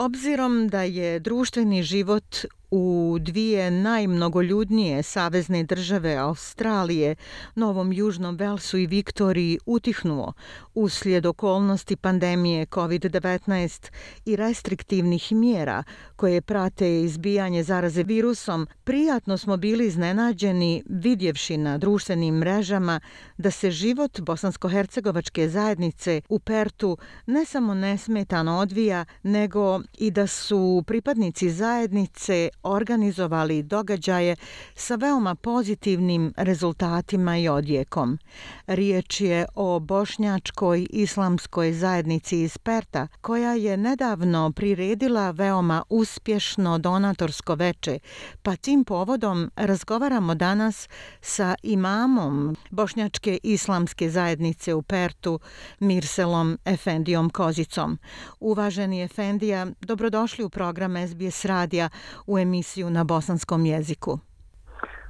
Obzirom da je društveni život u dvije najmnogoljudnije savezne države Australije, Novom Južnom Velsu i Viktoriji utihnuo uslijed okolnosti pandemije COVID-19 i restriktivnih mjera koje prate izbijanje zaraze virusom, prijatno smo bili iznenađeni vidjevši na društvenim mrežama da se život bosansko-hercegovačke zajednice u Pertu ne samo nesmetano odvija, nego i da su pripadnici zajednice organizovali događaje sa veoma pozitivnim rezultatima i odjekom. Riječ je o bošnjačkoj islamskoj zajednici iz Perta, koja je nedavno priredila veoma uspješno donatorsko veče, pa tim povodom razgovaramo danas sa imamom bošnjačke islamske zajednice u Pertu, Mirselom Efendijom Kozicom. Uvaženi Efendija, dobrodošli u program SBS Radija u emisiju emisiju na bosanskom jeziku.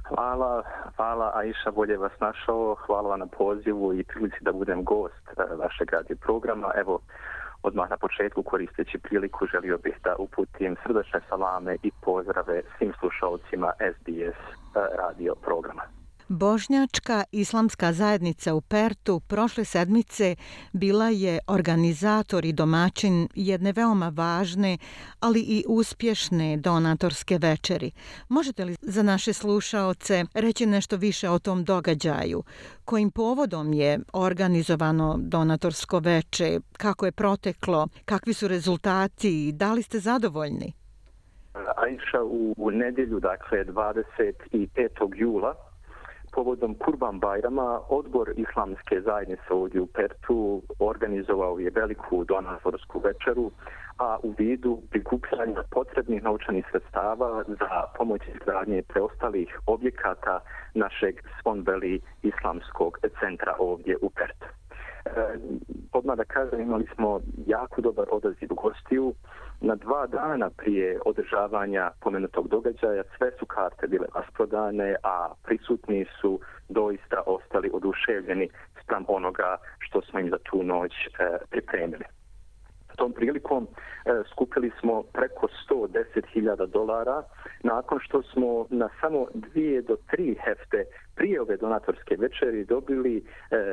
Hvala, hvala Aisha, bolje vas našao. Hvala na pozivu i prilici da budem gost eh, vašeg radio programa. Evo, odmah na početku koristeći priliku želio bih da uputim srdačne salame i pozdrave svim slušalcima SBS eh, radio programa. Bošnjačka islamska zajednica u Pertu prošle sedmice bila je organizator i domaćin jedne veoma važne, ali i uspješne donatorske večeri. Možete li za naše slušaoce reći nešto više o tom događaju? Kojim povodom je organizovano donatorsko veče? Kako je proteklo? Kakvi su rezultati? Da li ste zadovoljni? Aisha, u nedjelju, dakle 25. jula, povodom Kurban Bajrama odbor islamske zajednice ovdje u Pertu organizovao je veliku donatorsku večeru, a u vidu prikupljanja potrebnih naučanih sredstava za pomoć izgradnje preostalih objekata našeg Svonbeli islamskog centra ovdje u Pertu. E, odmah da kažem, imali smo jako dobar odaziv u gostiju. Na dva dana prije održavanja pomenutog događaja sve su karte bile rasprodane, a prisutni su doista ostali oduševljeni sprem onoga što smo im za tu noć e, pripremili. Tom prilikom e, skupili smo preko 110.000 dolara nakon što smo na samo dvije do tri hefte prije ove donatorske večeri dobili e,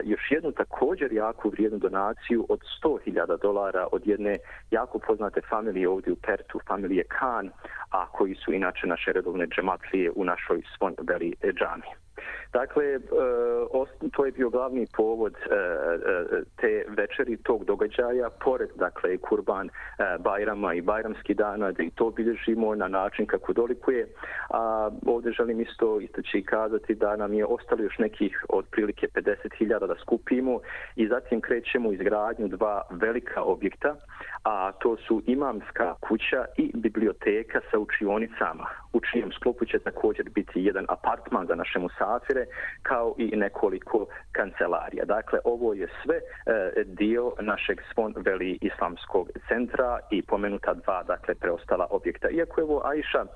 još jednu također jako vrijednu donaciju od 100.000 dolara od jedne jako poznate familije ovdje u Pertu, familije Khan, a koji su inače naše redovne džematlije u našoj Svon Veli džami. Dakle, e, to je bio glavni povod e, e, te večeri, tog događaja, pored, dakle, kurban Bajrama i Bajramski dana, da i to bilježimo na način kako dolikuje. A ovdje želim isto istaći i kazati da nam je ostalo još nekih otprilike 50.000 da skupimo i zatim krećemo izgradnju dva velika objekta, a to su imamska kuća i biblioteka sa učionicama. U čijem sklopu će također biti jedan apartman za naše musafire, kao i nekoliko kancelarija. Dakle, ovo je sve e, dio našeg Svon Veli Islamskog centra i pomenuta dva, dakle, preostala objekta. Iako je ovo Aisha e,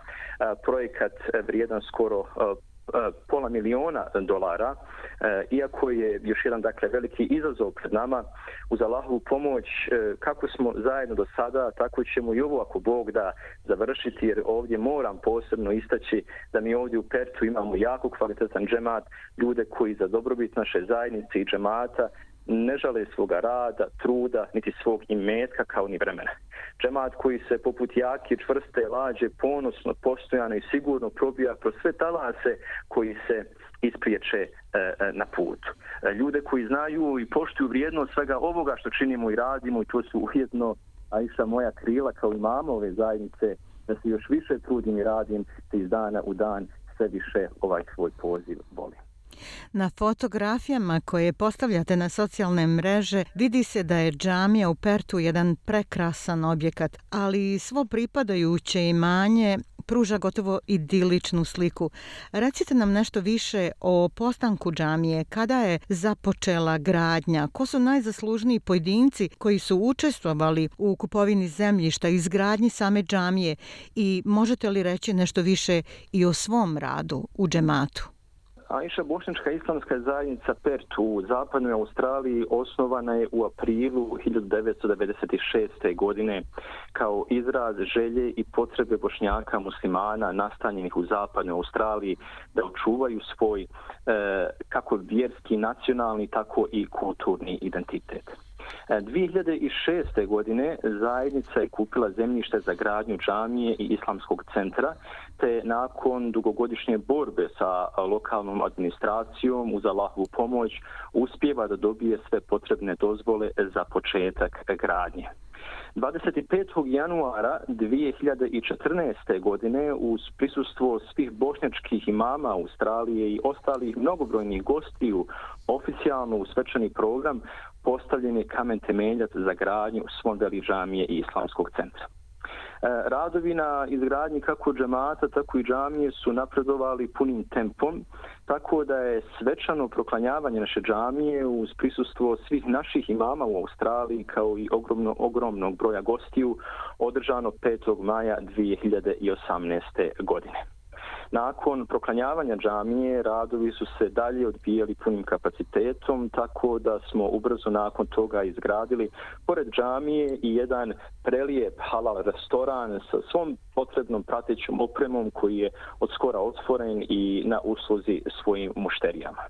projekat vrijedan skoro E, E, pola miliona dolara, e, iako je još jedan dakle veliki izazov pred nama uz Allahovu pomoć, e, kako smo zajedno do sada, tako ćemo i ovo ako Bog da završiti, jer ovdje moram posebno istaći da mi ovdje u Pertu imamo jako kvalitetan džemat, ljude koji za dobrobit naše zajednice i džemata ne žale svoga rada, truda, niti svog imetka kao ni vremena. Džemat koji se poput jake, čvrste, lađe, ponosno, postojano i sigurno probija kroz sve talase koji se ispriječe e, e, na putu. E, ljude koji znaju i poštuju vrijednost svega ovoga što činimo i radimo i to su ujedno, a i sa moja krila kao i mama ove zajednice, da se još više trudim i radim, te iz dana u dan sve više ovaj svoj poziv volim. Na fotografijama koje postavljate na socijalne mreže vidi se da je džamija u Pertu jedan prekrasan objekat, ali svo pripadajuće imanje pruža gotovo idiličnu sliku. Recite nam nešto više o postanku džamije, kada je započela gradnja, ko su najzaslužniji pojedinci koji su učestvovali u kupovini zemljišta i izgradnji same džamije i možete li reći nešto više i o svom radu u džematu? Aisha Bošnjačka islamska zajednica PERT u zapadnoj Australiji osnovana je u aprilu 1996. godine kao izraz želje i potrebe bošnjaka muslimana nastanjenih u zapadnoj Australiji da očuvaju svoj e, kako vjerski, nacionalni, tako i kulturni identitet. E, 2006. Godine zajednica je kupila zemljište za gradnju džamije i islamskog centra, te nakon dugogodišnje borbe sa lokalnom administracijom uz Allahovu pomoć uspjeva da dobije sve potrebne dozvole za početak gradnje. 25. januara 2014. godine uz prisustvo svih bošnjačkih imama Australije i ostalih mnogobrojnih gostiju oficijalno u svečani program postavljen je kamen temeljac za gradnju Svondeli džamije i islamskog centra. E, radovi na izgradnji kako džamata, tako i džamije su napredovali punim tempom, tako da je svečano proklanjavanje naše džamije uz prisustvo svih naših imama u Australiji kao i ogromno, ogromnog broja gostiju održano 5. maja 2018. godine. Nakon proklanjavanja džamije radovi su se dalje odbijali punim kapacitetom, tako da smo ubrzo nakon toga izgradili pored džamije i jedan prelijep halal restoran sa svom potrebnom pratećom opremom koji je od skora otvoren i na usluzi svojim mušterijama.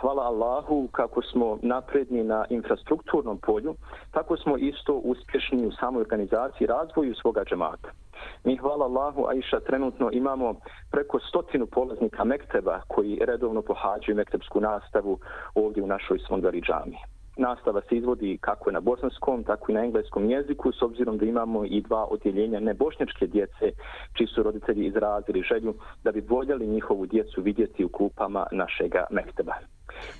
Hvala Allahu kako smo napredni na infrastrukturnom polju, tako smo isto uspješni u samoj organizaciji razvoju svoga džemata. Mi, hvala Allahu, Aisha, trenutno imamo preko stotinu polaznika Mekteba koji redovno pohađaju mektebsku nastavu ovdje u našoj Svondari džami. Nastava se izvodi kako na bosanskom, tako i na engleskom jeziku, s obzirom da imamo i dva odjeljenja nebošnjačke djece, čiji su roditelji izrazili želju da bi voljeli njihovu djecu vidjeti u klupama našega Mekteba.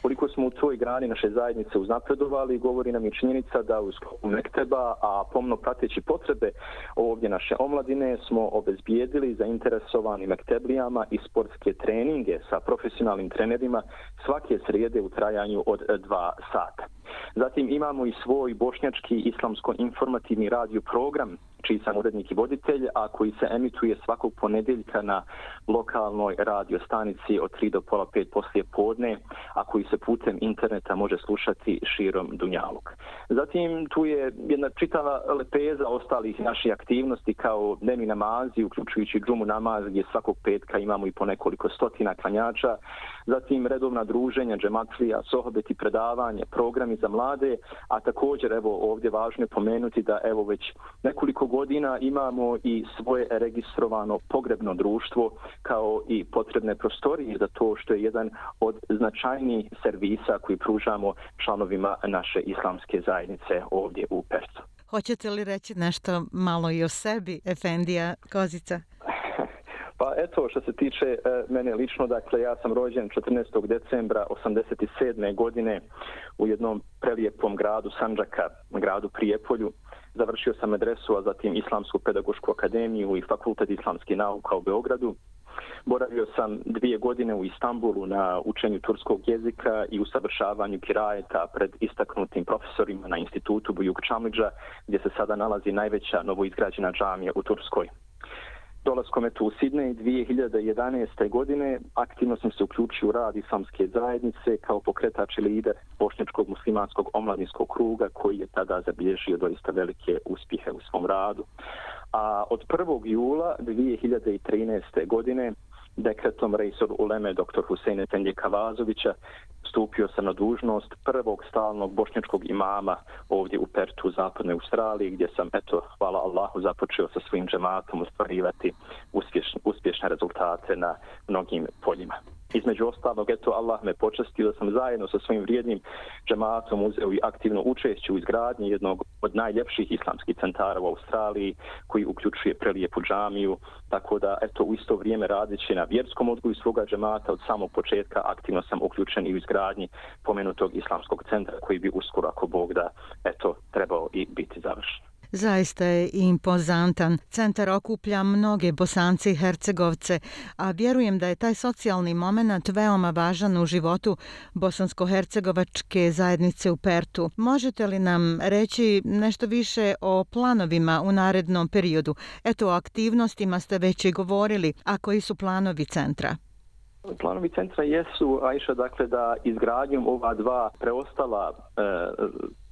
Koliko smo u toj grani naše zajednice uznapredovali, govori nam i činjenica da u sklopu Mekteba, a pomno prateći potrebe ovdje naše omladine, smo obezbijedili zainteresovani Mekteblijama i sportske treninge sa profesionalnim trenerima svake srijede u trajanju od dva sata. Zatim imamo i svoj bošnjački islamsko-informativni radio program čiji sam urednik i voditelj, a koji se emituje svakog ponedeljka na lokalnoj radio stanici od 3 do pola 5 poslije podne, a koji se putem interneta može slušati širom Dunjaluk. Zatim tu je jedna čitava lepeza ostalih naših aktivnosti kao dnevni namazi, uključujući džumu namaz gdje svakog petka imamo i po nekoliko stotina klanjača, zatim redovna druženja, džematlija, sohobeti predavanje, programi za mlade, a također evo ovdje važno je pomenuti da evo već nekoliko godina imamo i svoje registrovano pogrebno društvo kao i potrebne prostorije za to što je jedan od značajnijih servisa koji pružamo članovima naše islamske zajednice ovdje u Percu. Hoćete li reći nešto malo i o sebi, Efendija Kozica? Pa eto, što se tiče e, mene lično, dakle, ja sam rođen 14. decembra 87. godine u jednom prelijepom gradu Sanđaka, gradu Prijepolju. Završio sam adresu, a zatim Islamsku pedagošku akademiju i fakultet islamske nauka u Beogradu. Boravio sam dvije godine u Istanbulu na učenju turskog jezika i usavršavanju kirajeta pred istaknutim profesorima na institutu Bujuk Čamliđa, gdje se sada nalazi najveća novoizgrađena džamija u Turskoj dolaskom eto u Sidney 2011. godine aktivno sam se uključio u rad islamske zajednice kao pokretač i lider bošnjačkog muslimanskog omladinskog kruga koji je tada zabilježio doista velike uspjehe u svom radu. A od 1. jula 2013. godine dekretom Rejsor Uleme dr. Husein Tenje Kavazovića stupio sam na dužnost prvog stalnog bošnjačkog imama ovdje u Pertu u zapadnoj Australiji gdje sam, eto, hvala Allahu, započeo sa svojim džematom ostvarivati uspješne, uspješne rezultate na mnogim poljima. Između ostalog, eto, Allah me počastio da sam zajedno sa svojim vrijednim džematom uzeo i aktivno učešću u izgradnji jednog od najljepših islamskih centara u Australiji, koji uključuje prelijepu džamiju, tako da, eto, u isto vrijeme radići na vjerskom odgoju svoga džemata, od samog početka aktivno sam uključen i u izgradnji pomenutog islamskog centra, koji bi uskoro, ako Bog da, eto, trebao i biti završen. Zaista je impozantan. Centar okuplja mnoge bosance i hercegovce, a vjerujem da je taj socijalni moment veoma važan u životu bosansko-hercegovačke zajednice u Pertu. Možete li nam reći nešto više o planovima u narednom periodu? Eto, o aktivnostima ste već i govorili, a koji su planovi centra? Planovi centra jesu, Ajša, dakle, da izgradnjom ova dva preostala e,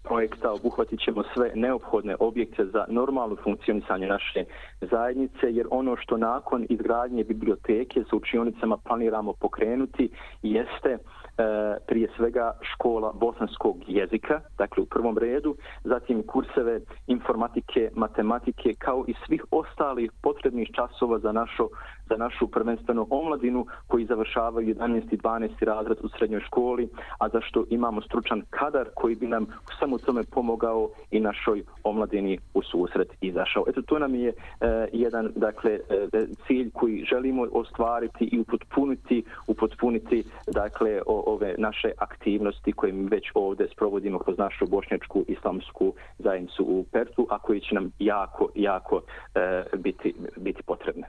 projekta obuhvatit ćemo sve neophodne objekte za normalno funkcionisanje naše zajednice, jer ono što nakon izgradnje biblioteke sa učionicama planiramo pokrenuti jeste uh, E, prije svega škola bosanskog jezika, dakle u prvom redu, zatim kurseve informatike, matematike, kao i svih ostalih potrebnih časova za našu, za našu prvenstveno omladinu koji završavaju 11. i 12. razred u srednjoj školi, a za što imamo stručan kadar koji bi nam u samo tome pomogao i našoj omladini u susret izašao. Eto, to nam je e, jedan dakle, e, e cilj koji želimo ostvariti i upotpuniti, upotpuniti dakle, o, ove naše aktivnosti koje mi već ovdje sprovodimo kroz našu bošnjačku islamsku zajednicu u Pertu, a koji će nam jako, jako e, biti, biti potrebne.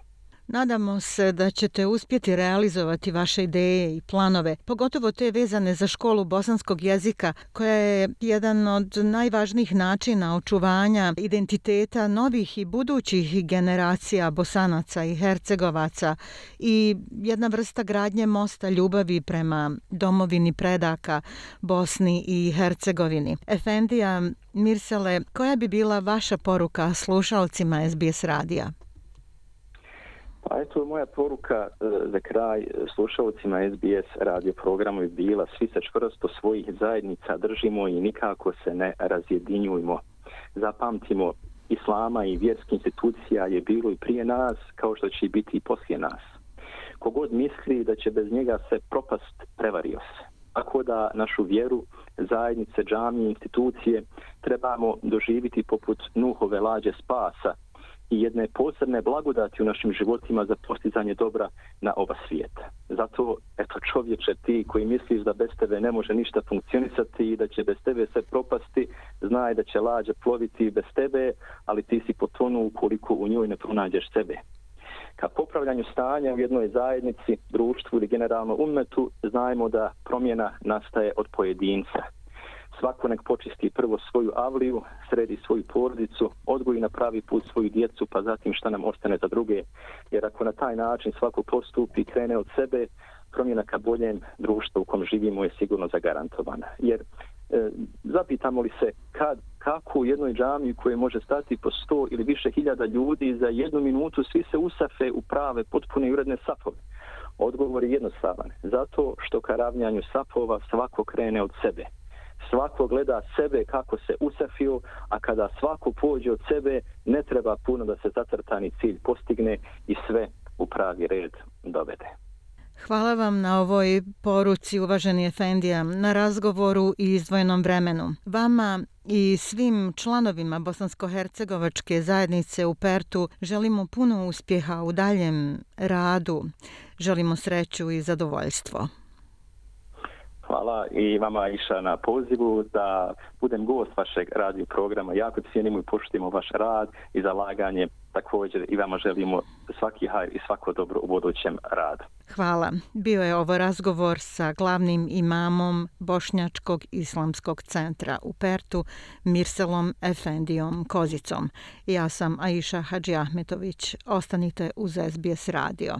Nadamo se da ćete uspjeti realizovati vaše ideje i planove, pogotovo te vezane za školu bosanskog jezika, koja je jedan od najvažnijih načina očuvanja identiteta novih i budućih generacija bosanaca i hercegovaca i jedna vrsta gradnje mosta ljubavi prema domovini predaka Bosni i Hercegovini. Efendija Mirsele, koja bi bila vaša poruka slušalcima SBS radija? Pa eto, moja poruka e, za kraj e, slušalcima SBS radio programu je bila svi se čvrsto svojih zajednica držimo i nikako se ne razjedinjujemo. Zapamtimo, islama i vjerskih institucija je bilo i prije nas, kao što će biti i poslije nas. Kogod misli da će bez njega se propast, prevario se. Tako da našu vjeru, zajednice, džamije, institucije trebamo doživiti poput Nuhove lađe spasa, i jedne posebne blagodati u našim životima za postizanje dobra na oba svijeta. Zato, eto čovječe, ti koji misliš da bez tebe ne može ništa funkcionisati i da će bez tebe sve propasti, znaj da će lađa ploviti bez tebe, ali ti si potonu ukoliko u njoj ne pronađeš sebe. Ka popravljanju stanja u jednoj zajednici, društvu ili generalno umetu, znajmo da promjena nastaje od pojedinca – svako nek počisti prvo svoju avliju, sredi svoju porodicu, odgoji na pravi put svoju djecu, pa zatim šta nam ostane za druge. Jer ako na taj način svako postupi, krene od sebe, promjena ka boljem društvu u kom živimo je sigurno zagarantovana. Jer e, zapitamo li se kad, kako u jednoj džami koje može stati po sto ili više hiljada ljudi za jednu minutu svi se usafe u prave, potpune i uredne safove. Odgovor je jednostavan. Zato što ka ravnjanju safova svako krene od sebe svako gleda sebe kako se usafio, a kada svako pođe od sebe, ne treba puno da se zacrtani cilj postigne i sve u pravi red dovede. Hvala vam na ovoj poruci, uvaženi Efendija, na razgovoru i izdvojenom vremenu. Vama i svim članovima Bosansko-Hercegovačke zajednice u Pertu želimo puno uspjeha u daljem radu. Želimo sreću i zadovoljstvo. Hvala i vama Iša na pozivu da budem gost vašeg radio programa. Jako cijenimo i poštimo vaš rad i zalaganje. Također i vama želimo svaki hajr i svako dobro u budućem radu. Hvala. Bio je ovo razgovor sa glavnim imamom Bošnjačkog islamskog centra u Pertu, Mirselom Efendijom Kozicom. Ja sam Aisha Hadži Ahmetović. Ostanite uz SBS radio.